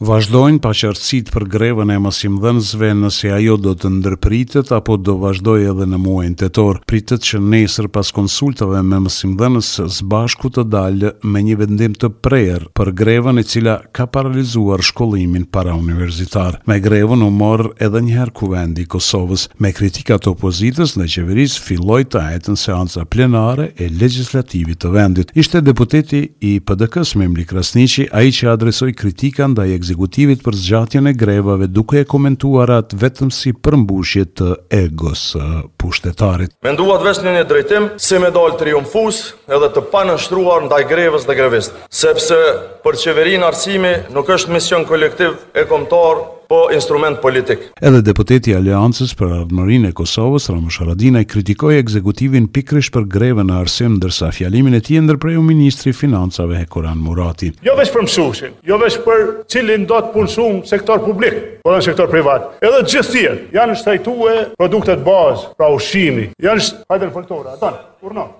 Vazhdojnë paqartësitë për grevën e mësimdhënësve nëse ajo do të ndërpritet apo do vazhdojë edhe në muajin tetor. Pritet që nesër pas konsultave me mësimdhënës SBASHK-u të dalë me një vendim të prerë për grevën e cila ka paralizuar shkollimin parauniversitar. Me grevën u mor edhe një herë Kuvendi i Kosovës. Me kritika të opozitës ndaj qeverisë filloi të enjten seanca plenare e legjislativit të vendit. Ishte deputeti i PDK-së Memli Krasniqi ai që adresoi kritika ndaj ekzekutivit për zgjatjen e grevave duke e komentuar atë vetëm si përmbushje të egos së pushtetarit. Menduat veç në një drejtim, si me dalë triumfus edhe të panënshtruar ndaj grevës dhe grevistëve. Sepse për qeverinë arsimi nuk është mision kolektiv e kombëtar, po instrument politik. Edhe deputeti i Aleancës për Ardhmërinë e Kosovës, Ramush Haradinaj kritikoi ekzekutivin pikërisht për grevën në arsim ndërsa fjalimin e tij e ndërpreu ministri i Financave Hekuran Murati. Jo veç për mësuesin, jo veç për cilindo të punësum në sektor publik, por edhe në sektor privat, edhe të gjithë tjerë, janë shtrajtue produktet bazë, pra ushqimi, janë shtrajtue, hajde në foltore, a don, urdhno.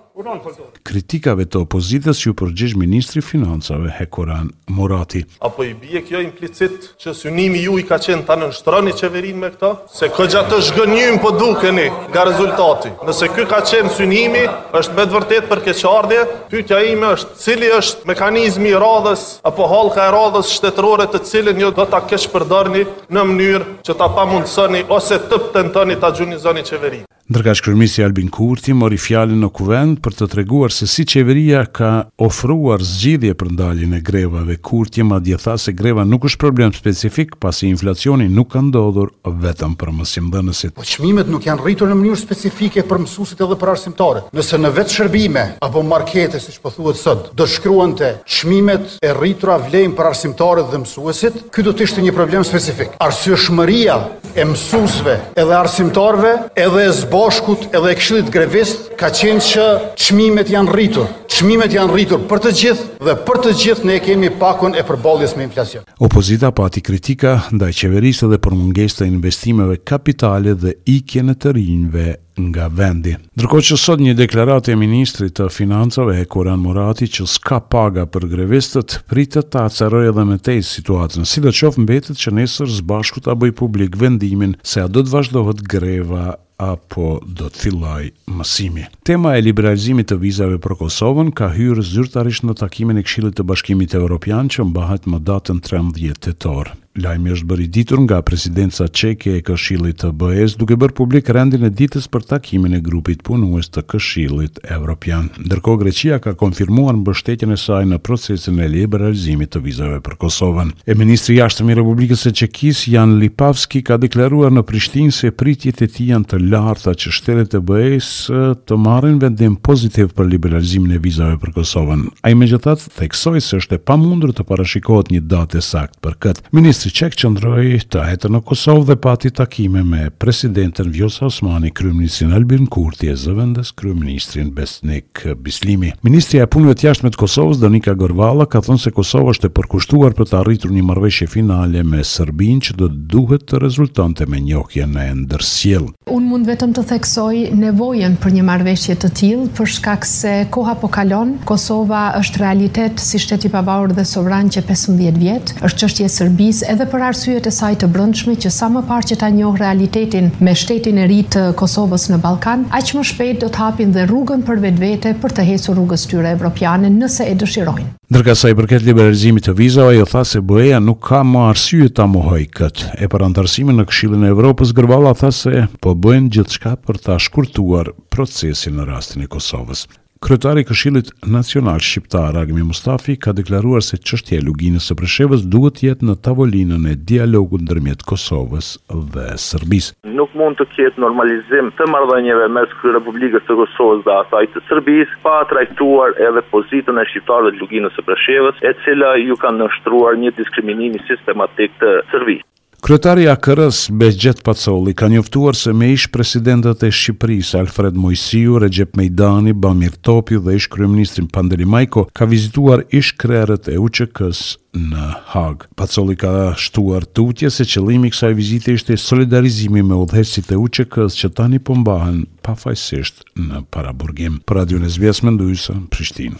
Kritikave të opozitës iu përgjigj ministri i Financave, Hekuran Murati. A po i bie kjo implicit që synimi juaj ka qenë ta nënshtroni qeverinë me këtë? Se kogja të zhgënjym po dukeni nga rezultati. Nëse ky ka qenë synimi, është me të vërtetë për keqardhje. Pyetja ime është, cili është mekanizmi i radhës apo hallka e radhës shtetërore të cilën ju do ta keqpërdorni në mënyrë që ta pamundësoni ose të tentoni ta gjunjëzoni qeverinë? Ndërkaq kryeministri Albin Kurti mori fjalën në Kuvend për të treguar se si qeveria ka ofruar zgjidhje për ndaljen e grevave. Kurti madje tha se greva nuk është problem specifik, pasi inflacioni nuk ka ndodhur vetëm për mësimdhënësit. Po çmimet nuk janë rritur në mënyrë specifike për mësuesit edhe për arsimtarët. Nëse në vetëshërbime apo markete, siç po thuhet sot, do të shkruante çmimet e rritura vlejnë për arsimtarët dhe mësuesit, ky do të ishte një problem specifik. Arsyeshmëria e mësuesve edhe arsimtarëve, edhe e SBASHK-ut, edhe e këshillit grevist ka qenë që çmimet janë rritur. Çmimet janë rritur për të gjithë dhe për të gjithë ne kemi pakon e përballjes me inflacion. Opozita pati kritika ndaj qeverisë edhe për mungesë të investimeve kapitale dhe ikjen e të rinjve nga vendi. Ndërkohë që sot një deklaratë e ministrit të Financave, Hekuran Murati, që s'ka paga për grevistët, pritet ta acarojë edhe më tej situatën. Sidoqoftë, mbetet që nesër SBASHK-u ta bëjë publik vendimin se a do të vazhdohet greva apo do të fillojë mësimi. Tema e liberalizimit të vizave për Kosovën ka hyrë zyrtarisht në takimin e Këshillit të Bashkimit Evropian që mbahet më datën trembëdhjetë tetor. Lajmi është bërë i ditur nga Presidenca çeke e Këshillit të BE-së, duke bërë publik rendin e ditës për takimin e grupit punues të Këshillit Evropian. Ndërkohë Greqia ka konfirmuar mbështetjen e saj në procesin e liberalizimit të vizave për Kosovën. E ministri i Jashtëm i Republikës së Çekisë, Jan Lipavsky, ka deklaruar në Prishtinë se pritjet e tij janë të larta që shtetet e BE-së të marrin vendim pozitiv për liberalizimin e vizave për Kosovën. Ai megjithatë, theksoi se është e pamundur të parashikohet një datë e saktë për këtë. Ministri çek qëndroi të enjten në Kosovë dhe pati takime me presidenten Vjosa Osmani, kryeministrin Albin Kurti e zëvendës kryeministrin Besnik Bislimi. Ministrja e Punëve të Jashtme të Kosovës, Donika Gërvalla, ka thënë se Kosova është e përkushtuar për të arritur një marrëveshje finale me Serbinë që do të duhet të rezultonte me njohjen e ndërsjellë. Unë mund vetëm të theksoj nevojën për një marrëveshje të tillë, për shkak se koha po kalon, Kosova është realitet si shtet i pavarur dhe sovran qe pesëmbëdhjetë vjet, është çështje e Serbisë edhe për arsyet e saj të brendshme që sa më parë që ta njohë realitetin me shtetin e ri të Kosovës në Ballkan, aq më shpejt do të hapin dhe rrugën për vetvete për të ecur rrugës tyre evropiane nëse e dëshirojnë. Ndërkaq sa i përket liberalizimit të vizave, ajo tha se BE-ja nuk ka më arsye ta mohojë këtë. E për anëtarësimin në Këshillin e Evropës, Gërvalla tha se po bëjnë gjithçka për ta shkurtuar procesin në rastin e Kosovës. Kryetari i Këshillit Nacional Shqiptar, Ragmi Mustafi, ka deklaruar se çështja e Luginës së Preshevës duhet të jetë në tavolinën e dialogut ndërmjet Kosovës dhe Serbisë. Nuk mund të ketë normalizim të marrëdhënieve mes Republikës së Kosovës dhe asaj të Serbisë pa trajtuar edhe pozitën e shqiptarëve të Luginës së Preshevës, e cila iu ka nënshtruar një diskriminimi sistematik të Serbisë. Kryetari i AKR-së, Behgjet Pacolli, ka njoftuar se me ish-presidentët e Shqipërisë, Alfred Moisiu, Rexhep Meidani, Bamir Topi dhe ish-kryeministrin Pandeli Majko, ka vizituar ish-krerët e UÇK-së në Hagë. Pacolli ka shtuar tutje se qëllimi i kësaj vizite ishte solidarizimi me udhëheqësit e UÇK-së që tani po mbahen pafajësisht në paraburgim. Për Radion SBS Mendu Hysa, Prishtinë.